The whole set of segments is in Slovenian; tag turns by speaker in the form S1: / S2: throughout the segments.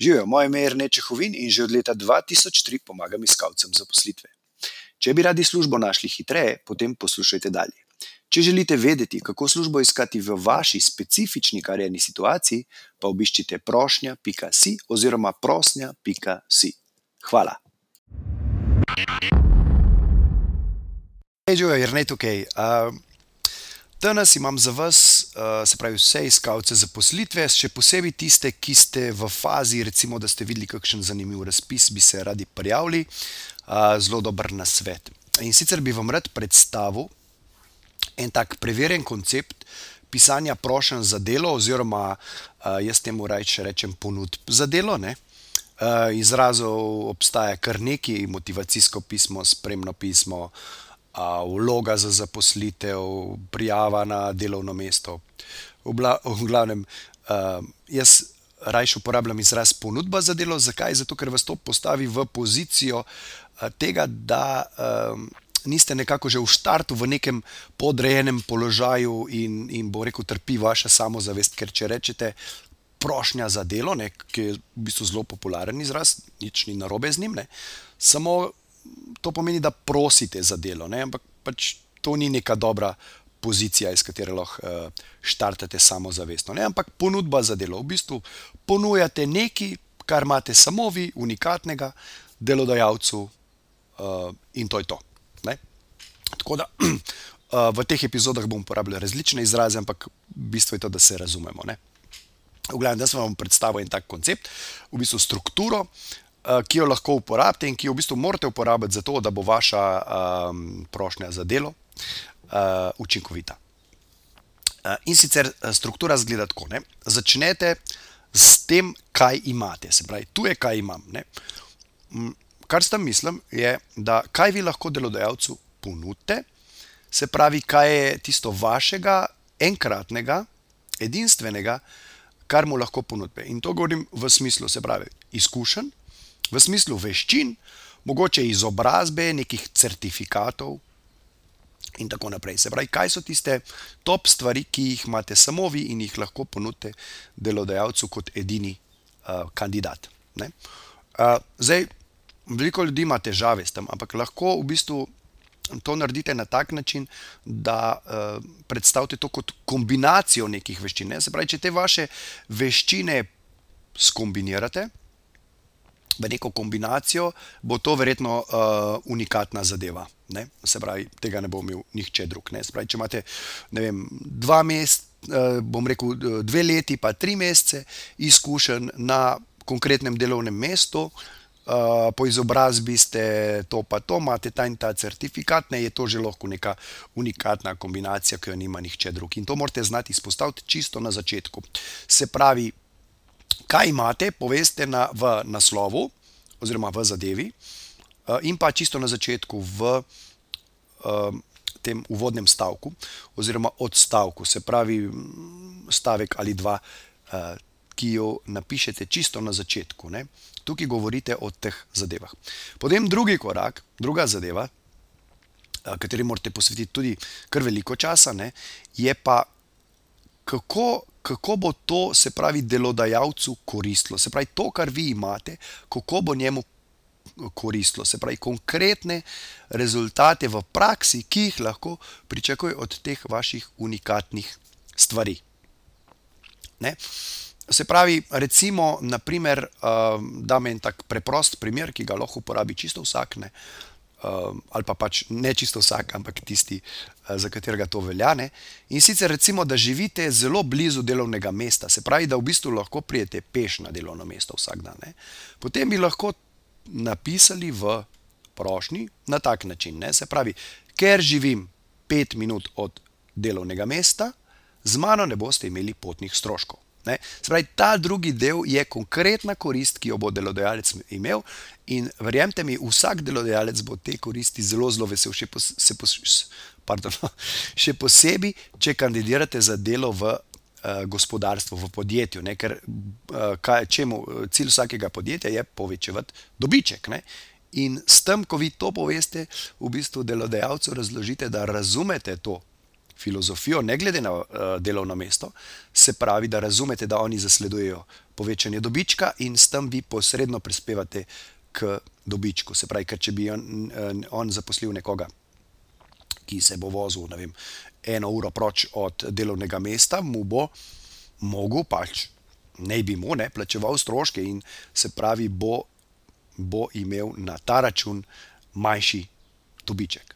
S1: Živijo, moje ime je Rene Čehovin in že od leta 2003 pomagam iskalcem zaposlitve. Če bi radi službo našli hitreje, potem poslušajte dalje. Če želite vedeti, kako službo iskati v vaši specifični karjerni situaciji, pa obiščite prošnja.si oziroma prosnja.si. Hvala. Hej, Jojo, je Rene tukaj. Uh, Danes imam za vas, uh, se pravi, vse iskalce zaposlitve, še posebej tiste, ki ste v fazi, recimo, da ste videli kakšen zanimiv razpis, bi se radi prijavili, uh, zelo dober na svet. In sicer bi vam rad predstavil en tak preverjen koncept pisanja prošen za delo, oziroma uh, jaz temu rečem, rečem ponudb za delo. Ne? Izrazov obstaja kar nekaj, motivacijsko pismo, spremno pismo, uh, vloga za zaposlitev, prijava na delovno mesto. V, bla, v glavnem, uh, jaz rajš uporabljam izraz ponudba za delo. Zakaj? Zato, ker vas to postavi v pozicijo uh, tega, da um, niste nekako že v startu v nekem podrejenem položaju in, in bo rekel, trpi vaša samozavest. Ker če rečete. Prošnja za delo, ne, ki je v bistvu zelo popularen izraz, nič ni narobe z njim, ne, samo to pomeni, da prosite za delo, ne? ampak pač to ni neka dobra pozicija, iz katere lahko uh, štartate samozavestno. Ne? Ampak ponudba za delo. V bistvu ponujate nekaj, kar imate samo vi, unikatnega delodajalcu, uh, in to je to. Ne? Tako da uh, v teh epizodah bom uporabljal različne izraze, ampak bistvo je to, da se razumemo. Ne? V glavnem, da sem vam predstavil en tak koncept, v bistvu strukturo, uh, Eh, ki jo lahko uporabite in ki jo v bistvu morate uporabiti za to, da bo vaša um, prošnja za delo uh, učinkovita. Uh, in sicer struktura zgleda tako. Ne? Začnete s tem, kaj imate. Se pravi, tu je, kaj imam. Ne? Kar s tem mislim, je, da kaj vi lahko delodajalcu ponudite, se pravi, kaj je tisto vašega, enkratnega, edinstvenega, kar mu lahko ponudite. In to govorim v smislu, se pravi, izkušenj v smislu veščin, mogoče izobrazbe, nekih certifikatov in tako naprej. Se pravi, kaj so tiste top stvari, ki jih imate samo vi in jih lahko ponudite delodajalcu kot edini uh, kandidat. Uh, zdaj, veliko ljudi ima težave s tem, ampak lahko v bistvu. To naredite na tak način, da uh, predstavite to kot kombinacijo nekih veščin. Ne? Se pravi, če te vaše veščine skombinirate, v neko kombinacijo, bo to verjetno uh, unikatna zadeva. Ne? Se pravi, tega ne bo imel nihče drug. Pravi, če imate vem, dva meseca, uh, bom rekel dve leti, pa tri mesece izkušen na konkretnem delovnem mestu. Uh, po izobrazbi ste to, pa to, imate ta in ta certifikat, ne je to že lahko neka unikatna kombinacija, ki jo nima nihče drug. In to morate znati izpostaviti čisto na začetku. Se pravi, kaj imate, poveste na, v naslovu oziroma v zadevi, uh, in pa čisto na začetku v uh, tem uvodnem stavku oziroma odstavku, se pravi stavek ali dva, uh, ki jo napišete čisto na začetku. Ne? Tukaj govorite o teh zadevah. Potem drugi korak, druga zadeva, kateri morate posvetiti tudi kar veliko časa, ne, je pa kako, kako bo to, se pravi, delodajalcu koristilo. Se pravi, to, kar vi imate, kako bo njemu koristilo. Se pravi, konkretne rezultate v praksi, ki jih lahko pričakuje od teh vaših unikatnih stvari. Ne? Se pravi, recimo, naprimer, uh, da me en tak preprost primer, ki ga lahko uporabi čisto vsak. Ne? Uh, ali pa pač ne čisto vsak, ampak tisti, uh, za katerega to velja. Ne? In sicer recimo, da živite zelo blizu delovnega mesta, se pravi, da v bistvu lahko prijete peš na delovno mesto vsak dan. Ne? Potem bi lahko napisali v prošnji na tak način. Ne? Se pravi, ker živim pet minut od delovnega mesta, z mano ne boste imeli potnih stroškov. Spravi, ta drugi del je konkretna korist, ki jo bo delodajalec imel, in verjemite mi, vsak delodajalec bo te koristi zelo, zelo vesel, še, pos, pos, pardon, še posebej, če kandidirate za delo v uh, gospodarstvu, v podjetju. Ne? Ker uh, kaj, čemu, cilj vsakega podjetja je povečevati dobiček. Ne? In s tem, ko vi to poveste, v bistvu delodajalcu razložite, da razumete to filozofijo, ne glede na uh, delovno mesto, se pravi, da razumete, da oni zasledujejo povečanje dobička in s tem vi posredno prispevate k dobičku. Se pravi, ker če bi on, on zaposlil nekoga, ki se bo vozil vem, eno uro proč od delovnega mesta, mu bo mogel pač. Ne bi mu ne plačeval stroške, in se pravi, bo, bo imel na ta račun manjši dobiček.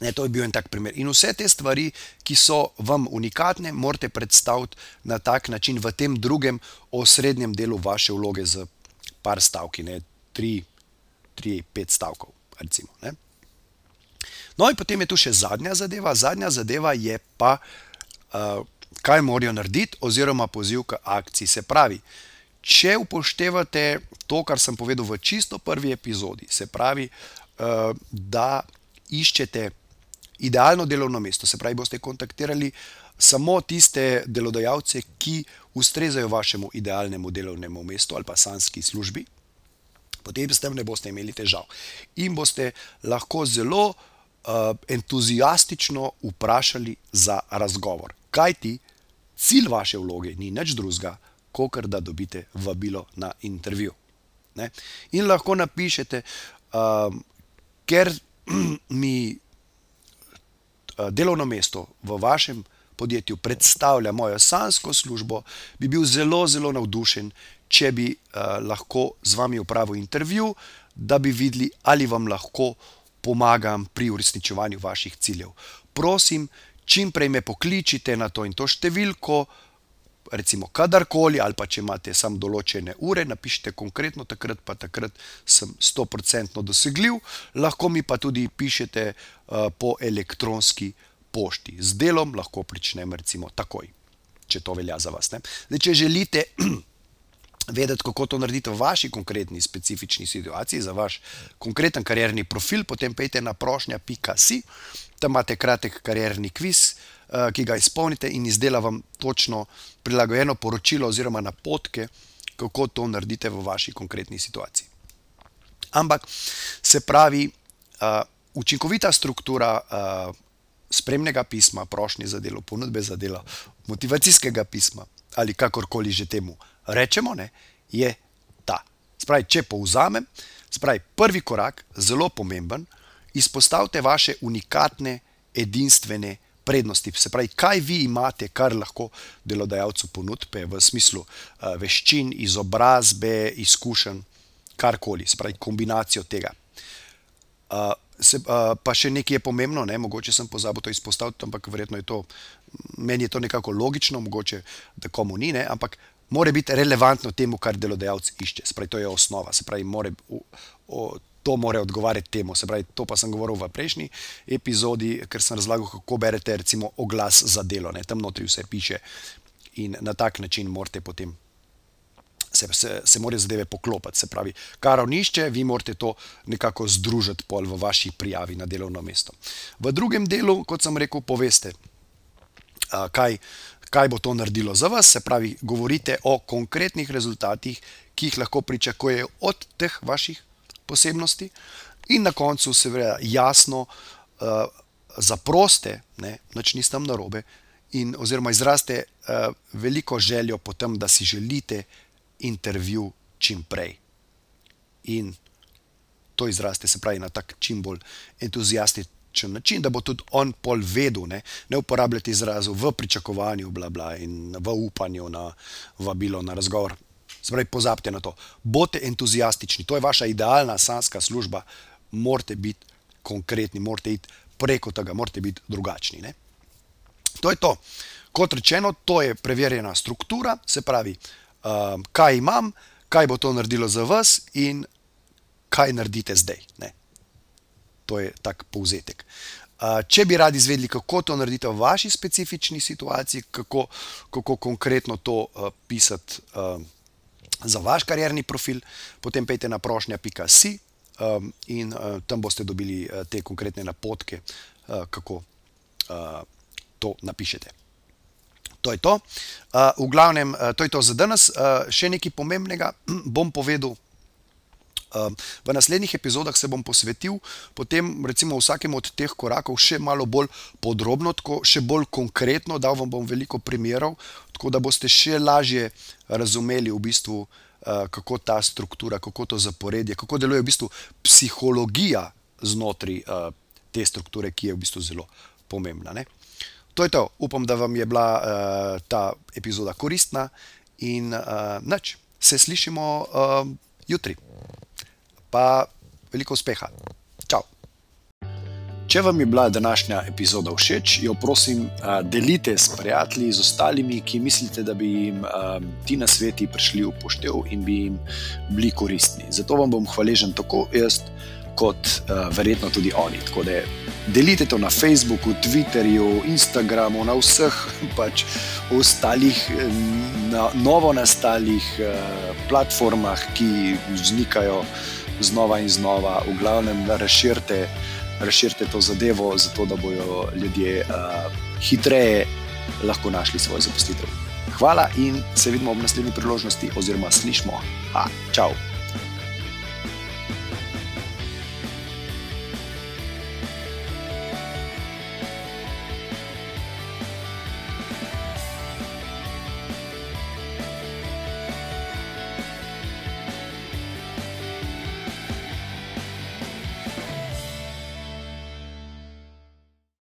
S1: Ne, to je bil en tak primer. In vse te stvari, ki so vam unikatne, morate predstaviti na tak način v tem drugem osrednjem delu vaše vloge z par stavki, ne, tri, tri, pet stavkov. Recimo, no, in potem je tu še zadnja zadeva. Zadnja zadeva je pa, uh, kaj morajo narediti, oziroma poziv k akciji. Se pravi, če upoštevate to, kar sem povedal v čisto prvi epizodi, se pravi, uh, da iščete idealno delovno mesto, se pravi, boste kontaktirali samo tiste delodajalce, ki ustrezajo vašemu idealnemu delovnemu mestu ali pa sanski službi, potem s tem ne boste imeli težav. In boste lahko zelo uh, entuzijastično vprašali za razgovor. Kaj ti cilj vaše vloge ni nič drugega, kot da dobite vabilo na intervju. Ne? In lahko napišete, uh, ker mi delovno mesto v vašem podjetju predstavlja mojo sansko službo, bi bil zelo, zelo navdušen, če bi uh, lahko z vami upravil intervju, da bi videli, ali vam lahko pomagam pri uresničevanju vaših ciljev. Prosim, čim prej me pokličite na to in to številko, recimo kadarkoli, ali pa če imate samo določene ure, napišite konkretno, takrat pa takrat sem 100% dosegljiv, lahko mi pa tudi pišete uh, po elektronski pošti. Z delom lahko pričnem recimo takoj, če to velja za vas. Zdaj, če želite vedeti, kako to naredite v vaši konkretni specifični situaciji, za vaš konkreten karierni profil, potem pejte na prošnja.si, tam imate kratek karierni kviz, ki ga izpolnite in izdela vam točno prilagojeno poročilo oziroma napotke, kako to naredite v vaši konkretni situaciji. Ampak se pravi, uh, učinkovita struktura uh, spremnega pisma, prošnje za delo, ponudbe za delo, motivacijskega pisma ali kakorkoli že temu rečemo, ne, je ta. Spravi, če povzamem, spravi, prvi korak, zelo pomemben, izpostavite vaše unikatne, edinstvene prednosti. Se pravi, kaj vi imate, kar lahko delodajalcu ponudite v smislu uh, veščin, izobrazbe, izkušenj, karkoli, se pravi, kombinacijo tega. Uh, se, uh, pa še nekaj je pomembno, ne? mogoče sem pozabil to izpostaviti, ampak verjetno je to, meni je to nekako logično, mogoče da komu ni, ne? ampak mora biti relevantno temu, kar delodajalec išče. Se pravi, to je osnova. Se pravi, more, o, o, to more odgovarjati temu. Se pravi, to pa sem govoril v prejšnji epizodi, ker sem razlagal, kako berete recimo oglas za delo. Ne? Tam notri vse piše in na tak način morate potem. Se, se, se morajo zadeve poklopiti, se pravi, kar onišče, vi morate to nekako združiti pol v vaši prijavi na delovno mesto. V drugem delu, kot sem rekel, poveste, kaj, kaj bo to naredilo za vas, se pravi, govorite o konkretnih rezultatih, ki jih lahko pričakujejo od teh vaših posebnosti, in na koncu, seveda, jasno uh, zaproste, noč niste tam na robe, in oziroma izraste uh, veliko željo po tem, da si želite intervju čim prej. In to izraste, se pravi, na tak čim bolj entuzijastičen način, da bo tudi on pol vedel, ne, ne uporabljati izrazov v pričakovanju, bla, bla, in v upanju na vabilo, na razgovor. Zdaj, pozabite na to. Bodite entuzijastični, to je vaša idealna sanska služba. Morate biti konkretni, morate iti preko tega, morate biti drugačni. Ne? To je to. Kot rečeno, to je preverjena struktura, se pravi, uh, kaj imam, kaj bo to naredilo za vas in kaj naredite zdaj. Ne? To je tak povzetek. Če bi radi izvedeli, kako to naredite v vaši specifični situaciji, kako, kako konkretno to uh, pisati. Za vaš karjerni profil, potem pejte na prošnja.si um, in uh, tam boste dobili uh, te konkretne napotke, uh, kako uh, to napišete. To je to. Uh, v glavnem, uh, to je to za danes. Uh, še nekaj pomembnega bom povedal. Um, v naslednjih epizodah se bom posvetil potem, recimo, vsakemu od teh korakov še malo bolj podrobno, tako, še bolj konkretno, dal vam bom veliko primerov, tako da boste še lažje razumeli, v bistvu, uh, kako ta struktura, kako to zaporedje, kako deluje v bistvu psihologija znotraj uh, te strukture, ki je v bistvu zelo pomembna. Ne? To je to. Upam, da vam je bila uh, ta epizoda koristna in uh, nič. Se slišimo uh, jutri. Pa veliko uspeha. Čau. Če vam je bila današnja epizoda všeč, jo prosim, delite s prijatelji, z ostalimi, ki mislite, da bi jim ti na sveti prišli v poštev in bi jim bili koristni. Zato vam bom hvaležen tako jaz, kot verjetno tudi oni. Tako da delite to na Facebooku, Twitterju, Instagramu, na vseh pač ostalih, na novo nastalih platformah, ki vznikajo znova in znova, v glavnem, razširite razširite to zadevo, zato da bodo ljudje uh, hitreje lahko našli svoj zaposlitev. Hvala in se vidimo ob naslednji priložnosti, oziroma slišmo. Ha, čau!